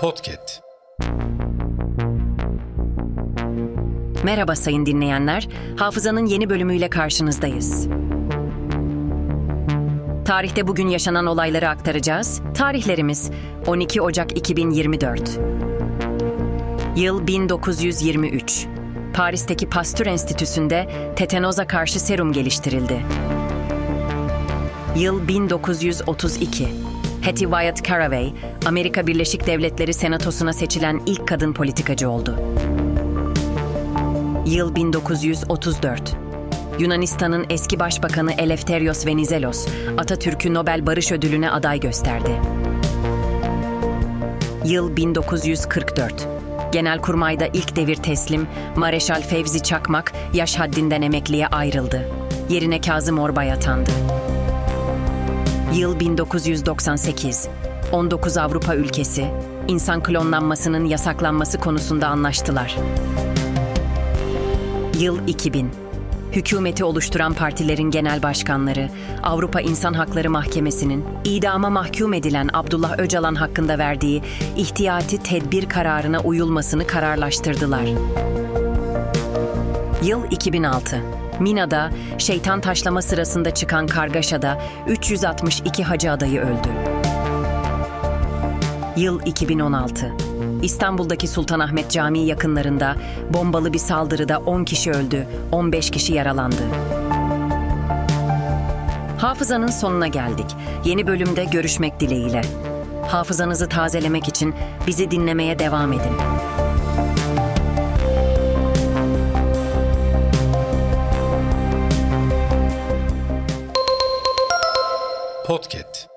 Podcast. Merhaba sayın dinleyenler. Hafızanın yeni bölümüyle karşınızdayız. Tarihte bugün yaşanan olayları aktaracağız. Tarihlerimiz 12 Ocak 2024. Yıl 1923. Paris'teki Pasteur Enstitüsü'nde tetanoza karşı serum geliştirildi. Yıl 1932. Hattie Wyatt Caraway, Amerika Birleşik Devletleri Senatosu'na seçilen ilk kadın politikacı oldu. Yıl 1934. Yunanistan'ın eski başbakanı Eleftherios Venizelos, Atatürk'ü Nobel Barış Ödülü'ne aday gösterdi. Yıl 1944. Genelkurmay'da ilk devir teslim, Mareşal Fevzi Çakmak yaş haddinden emekliye ayrıldı. Yerine Kazım Orbay atandı. Yıl 1998. 19 Avrupa ülkesi insan klonlanmasının yasaklanması konusunda anlaştılar. Yıl 2000. Hükümeti oluşturan partilerin genel başkanları Avrupa İnsan Hakları Mahkemesi'nin idama mahkum edilen Abdullah Öcalan hakkında verdiği ihtiyati tedbir kararına uyulmasını kararlaştırdılar. Yıl 2006. Mina'da şeytan taşlama sırasında çıkan kargaşada 362 hacı adayı öldü. Yıl 2016. İstanbul'daki Sultanahmet Camii yakınlarında bombalı bir saldırıda 10 kişi öldü, 15 kişi yaralandı. Hafızanın sonuna geldik. Yeni bölümde görüşmek dileğiyle. Hafızanızı tazelemek için bizi dinlemeye devam edin. Podcast.